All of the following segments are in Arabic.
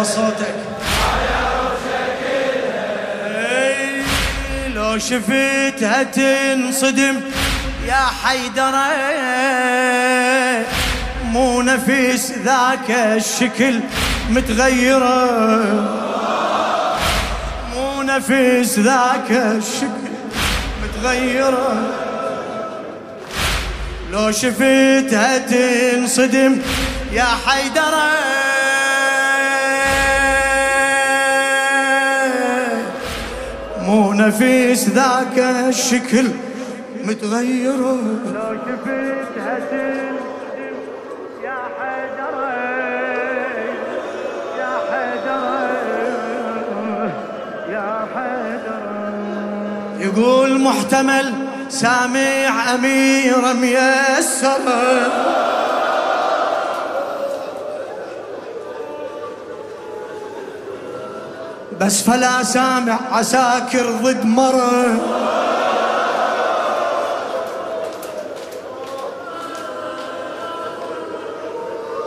على صوتك إي، لو شفتها تنصدم يا حيدرة مو نفس ذاك الشكل متغيرة مو نفس ذاك الشكل متغيرة لو شفتها تنصدم يا حيدرة مو نفس ذاك الشكل متغيرة لو شفتها تنصدم يا حيدرة يا حيدرة يا حيدرة يقول محتمل سامع أميرة ميسرة بس فلا سامع عساكر ضد مرة.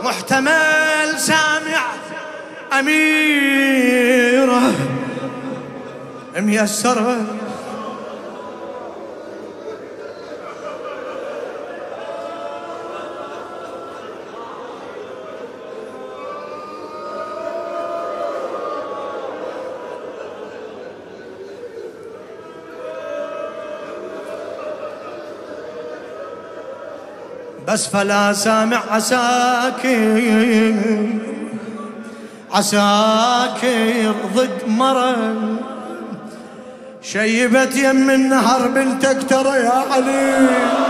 محتمل سامع أميرة. ميسرة. بس فلا سامع عساكر. عساكر ضد مرض شيبت يم النهر بنتك ترى يا علي.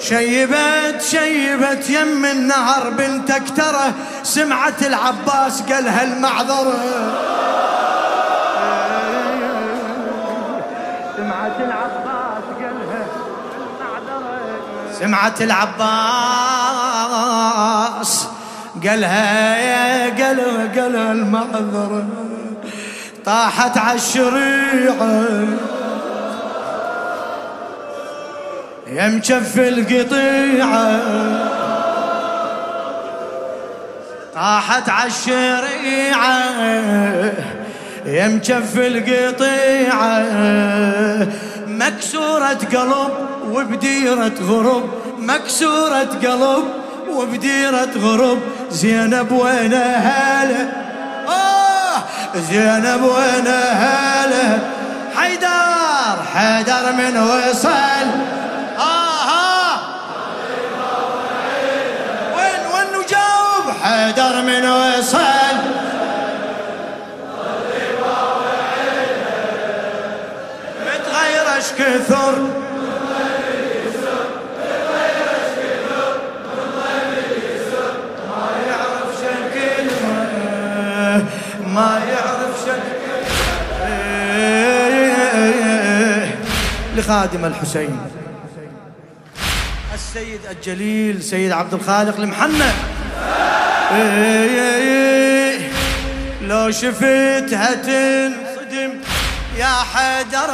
شيبت شيبت يم النهر بنتك ترى سمعت العباس قالها المعذرة سمعت العباس قالها المعذرة سمعت العباس قالها قالها قالها المعذرة. طاحت عالشريعه يا مجف القطيعة. طاحت عالشريعة يا مجف القطيعة. مكسورة قلب وبديرة غرب مكسورة قلب وبديرة غرب زينب وين هاله آه زينب وين هاله حيدر حيدر من وصل. حيدر من وصل. متغير اش كثر ما يعرف شكل لخادم الحسين. السيد الجليل سيد عبد الخالق المحنى لو شفتها تنصدم. يا حيدر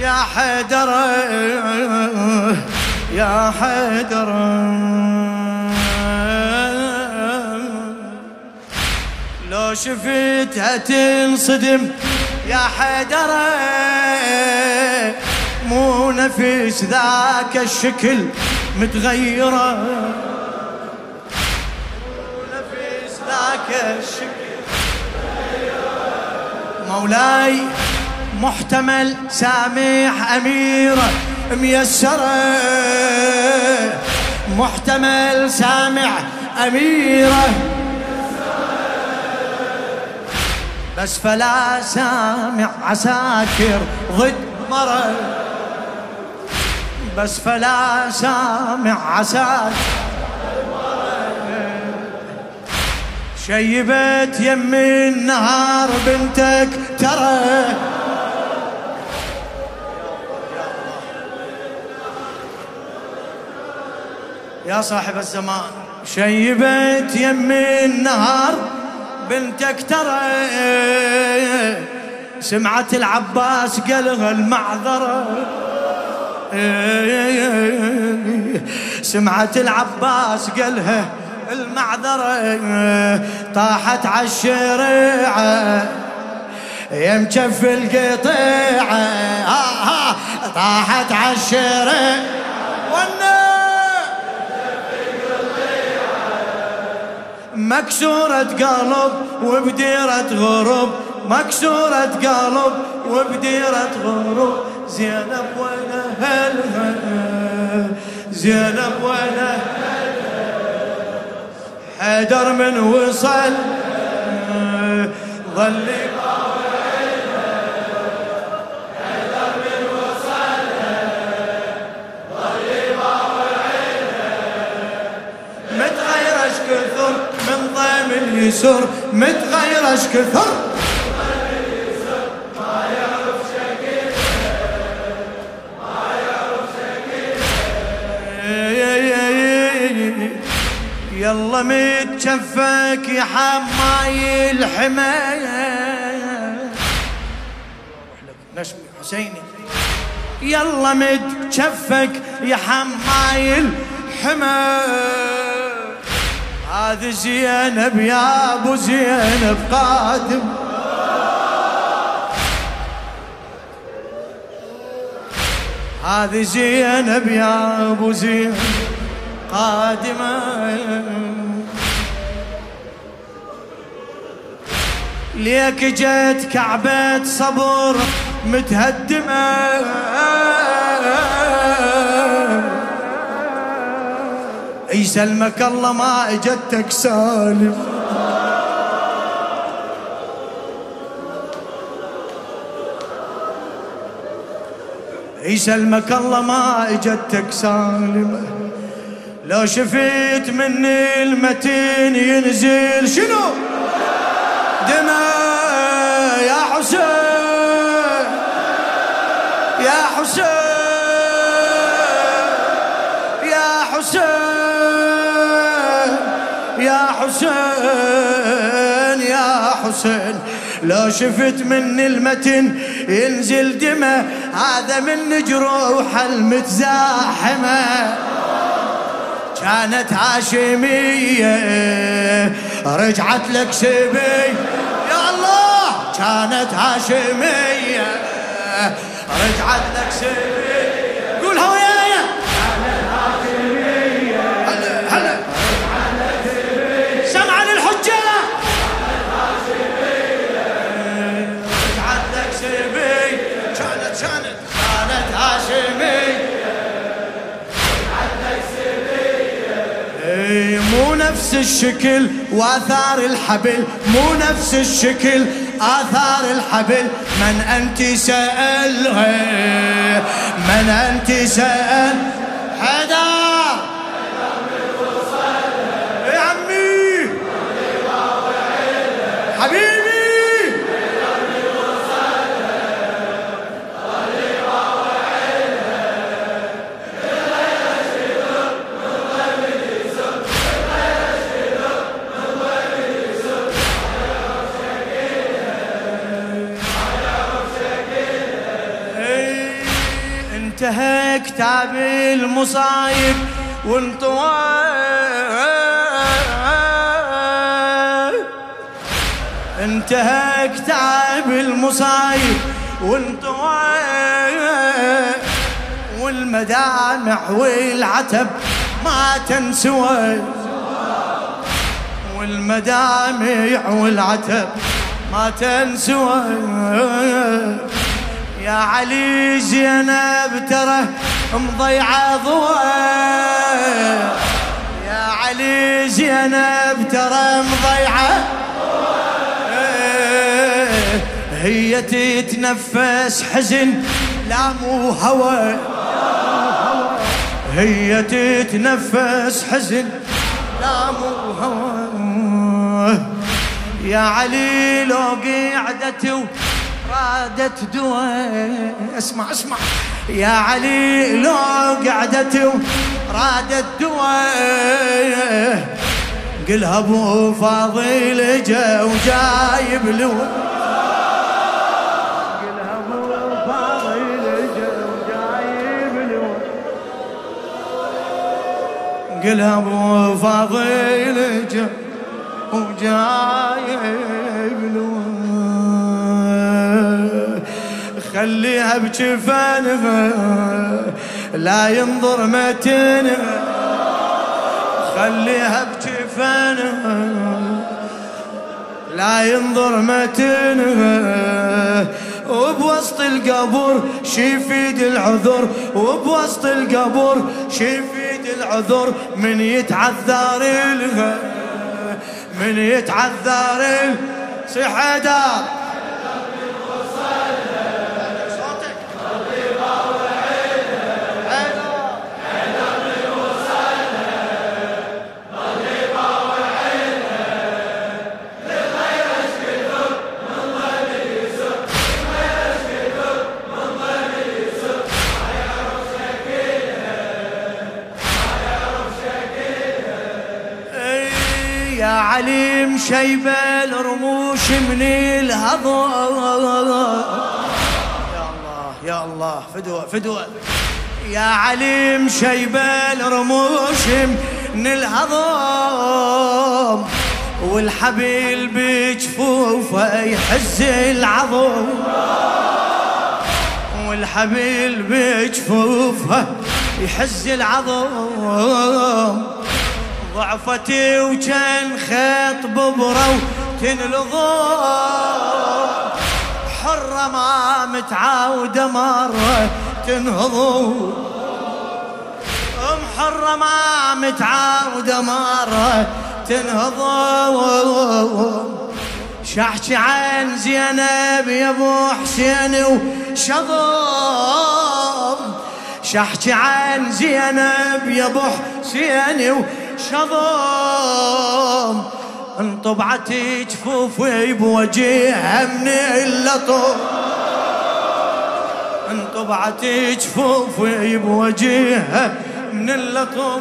يا حيدر يا حيدر. لو شفتها تنصدم. يا حيدر مو نفس ذاك الشكل. متغيرة. ذاك الشكل مولاي محتمل سامح أميرة ميسرة محتمل سامع أميرة بس فلا سامع عساكر ضد مرة بس فلا سامع عساكر شيبت يم النهار بنتك ترى. يا صاحب الزمان شيبت يم النهار بنتك ترى. سمعت العباس قالها المعذرة. سمعت العباس قالها المعذرة طاحت عالشريعة يا مكف القطيعة. آه آه طاحت عالشريعة مكسورة قلب وبديرة غروب مكسورة قلب وبديرة غروب. زينب وين أهلها زينب وين حيدر من وصل. ظل كثر من ضيم اليسر متغير اش كثر يلا متشفك يا حماي الحماية. نشمي حسيني. يلا متشفك يا حماي الحماية. هذه زينب يا أبو زينب قادم. هذه زينب يا أبو زينب. قادمة ليك جيت كعبة صبر متهدمة. يسلمك الله ما إجتك سالم. يسلمك الله ما إجتك سالمه لو شفيت مني المتين ينزل شنو؟ دماء يا حسين يا حسين يا حسين يا حسين يا حسين. لو شفت مني المتن ينزل دمه هذا من جروح المتزاحمة. كانت هاشمية. رجعت لك سبي يا الله! كانت هاشمية. رجعت لك سبي الشكل وآثار الحبل مو نفس الشكل آثار الحبل. من أنت سألها من أنت سأل حدا المصايب وانطوى انتهى كتاب المصايب وانطوى والمدامع والعتب ما تنسوى والمدامع والعتب ما تنسوى يا علي زينب ترى مضيعة ضوى يا علي زينب ترى مضيعة هي تتنفس حزن لا مو هوى. هي تتنفس حزن لا مو هوى. يا علي لو قعدت رادت دواء. اسمع اسمع. يا علي لو قعدت رادت دواء قلها أبو فاضل جا وجايب لون قلها أبو فاضل جا وجايب لون خليها بجفانها لا ينظر متنها خليها بجفانها لا ينظر متنها وبوسط القبر شيفيد العذر وبوسط القبر شيفيد العذر من يتعذر لها من يتعذر صحدار يا عليم شيب الرموش من الهضم يا الله يا الله فدوة فدوة يا عليم شيب الرموش من الهضم والحبيل بجفوفه يحز العظم والحبيل بجفوفه يحز العظم ضعفتي وكان خيط ببرة وتنلظم حرة ما متعودة مرة تنهضم حرة ما متعودة مرة تنهضم شحكي عن زينب يا أبو حسين وشضم شحكي عن زينب يا أبو حسين شظم انطبعت جفوفي بوجهها من اللطم انطبعت جفوفي بوجهها من اللطم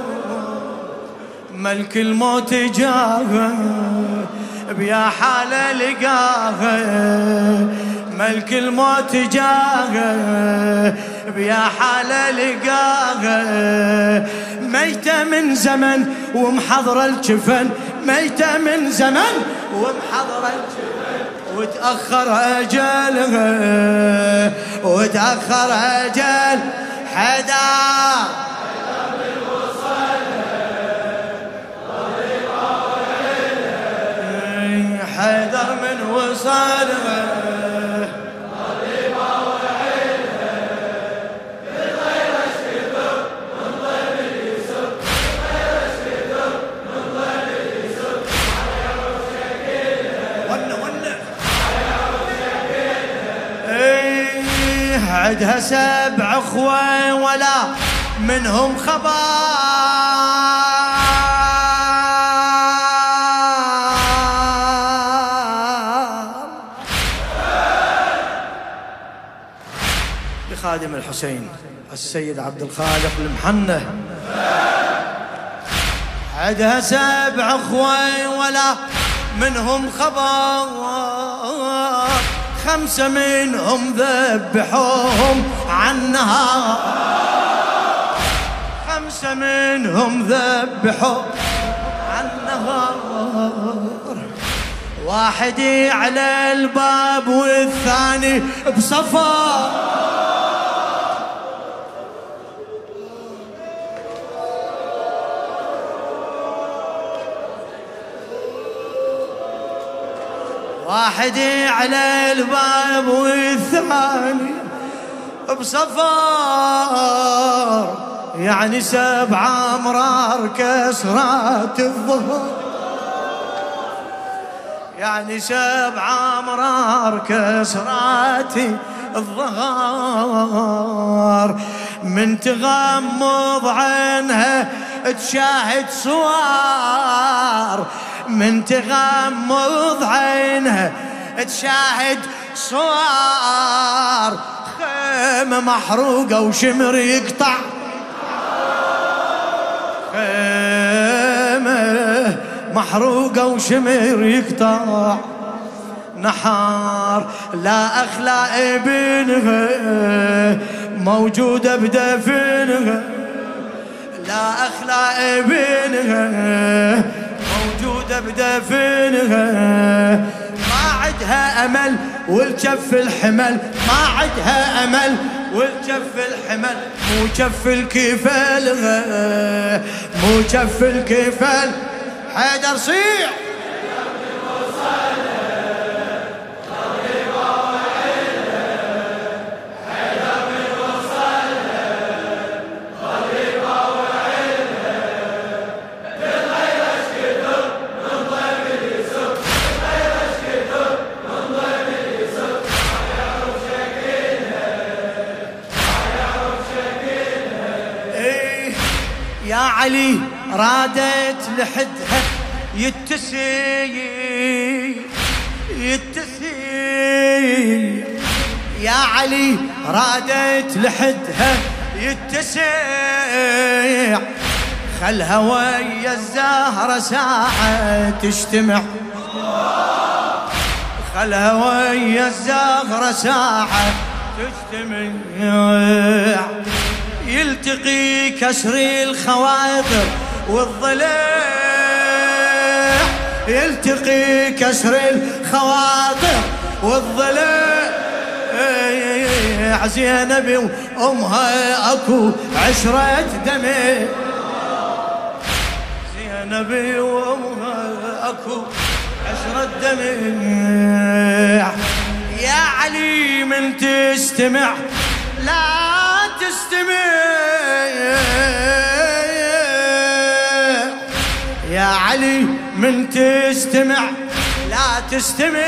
ملك الموت جاها بيا حالة لقاها ملك الموت جاها بيا حالة لقاها ميتة من زمن ومحضرة الجفن. ميتة من زمن ومحضرة الجفن. وتأخر أجلها. وتأخر أجل حدار. حيدر من وصالها. عدها سبع اخوة ولا منهم خبر لخادم الحسين السيد عبد الخالق المحنة. عدها سبع اخوة ولا منهم خبر خمسة منهم ذبحوهم عنها خمسة منهم ذبحوا عنها واحد على الباب والثاني بصفا. واحد على الباب والثاني بصفار يعني سبع أمرار كسرات الظهر. يعني سبع أمرار كسرات الظهر. من تغمض عينها تشاهد صور من تغمض عينها تشاهد صور خيمة محروقة وشمر يقطع. خيمة محروقة وشمر يقطع. نحار لا أخلاء ابنها موجودة بدفنها لا أخلاء ابنها بدفنها ما عدها أمل والجف الحمل. ما عدها أمل والجف الحمل. مو جف الكفل مو جف الكفل حيدر صيح. علي رادت لحدها. يتسي يتسي يا علي رادت لحدها. يتسع خلها ويا الزهرة ساعة تجتمع. خلها ويا الزهرة ساعة تجتمع. يلتقي كسر الخواطر والضلع. يلتقي كسر الخواطر والضلع. زينب وامها أكو عشرة دمع زينب وامها أكو عشرة دمع يا علي من تستمع. لا تستمع. يا علي من تستمع لا تستمع.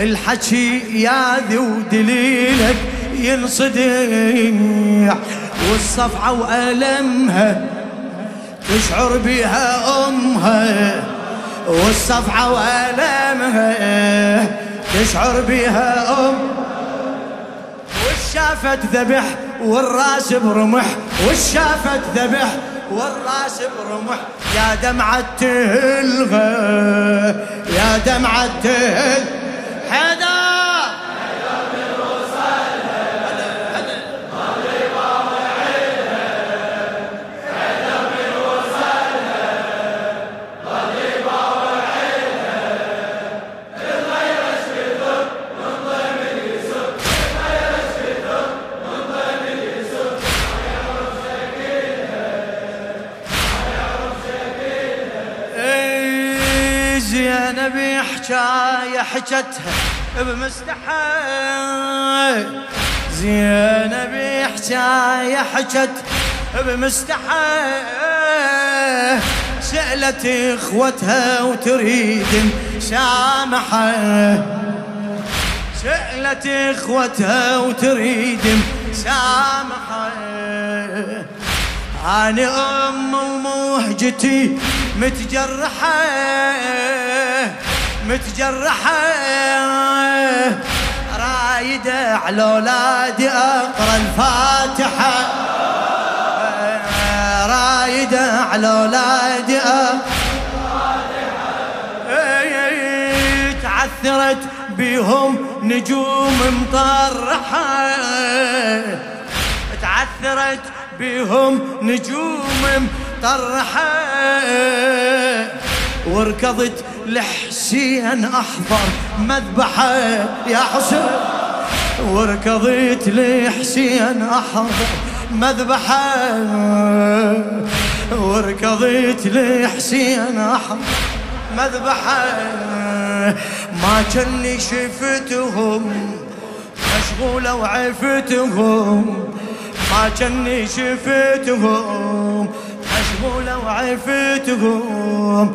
الحكي يا ذي ودليلك ينصدع والصفعة وألمها تشعر بها أمها. والصفعة وألمها تشعر بها أمها والشافت ذبح والراس برمح والشافت ذبح والراس برمح يا دمعة تهلغى يا دمعة تهل حكاية حكتها بمستحى زينب حكاية حكت بمستحى سألت إخوتها وتريد سامحة سألت إخوتها وتريد سامحة أنا أم ومهجتي متجرحة. متجرحة رايدة على أولادي أقرأ الفاتحة. رايدة على أولادي تعثرت بهم نجوم مطرحة. تعثرت بهم نجوم مطرحة. وركضت لحسين أحضر مذبحة يا حسين. وركضت لحسين أحضر مذبحة. وركضت لحسين أحضر مذبحة. ما كني شفتهم مشغولة وعفتهم. ما كني شفتهم مشغولة وعفتهم.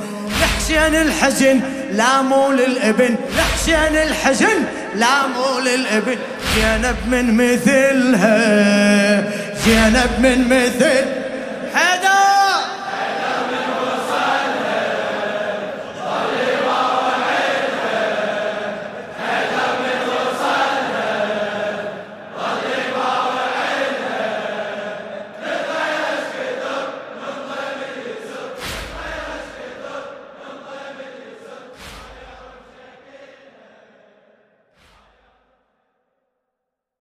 لحسين الحزن لا مو للإبن. لحسين الحزن لا مو للإبن. زينب من مثلها زينب من مثل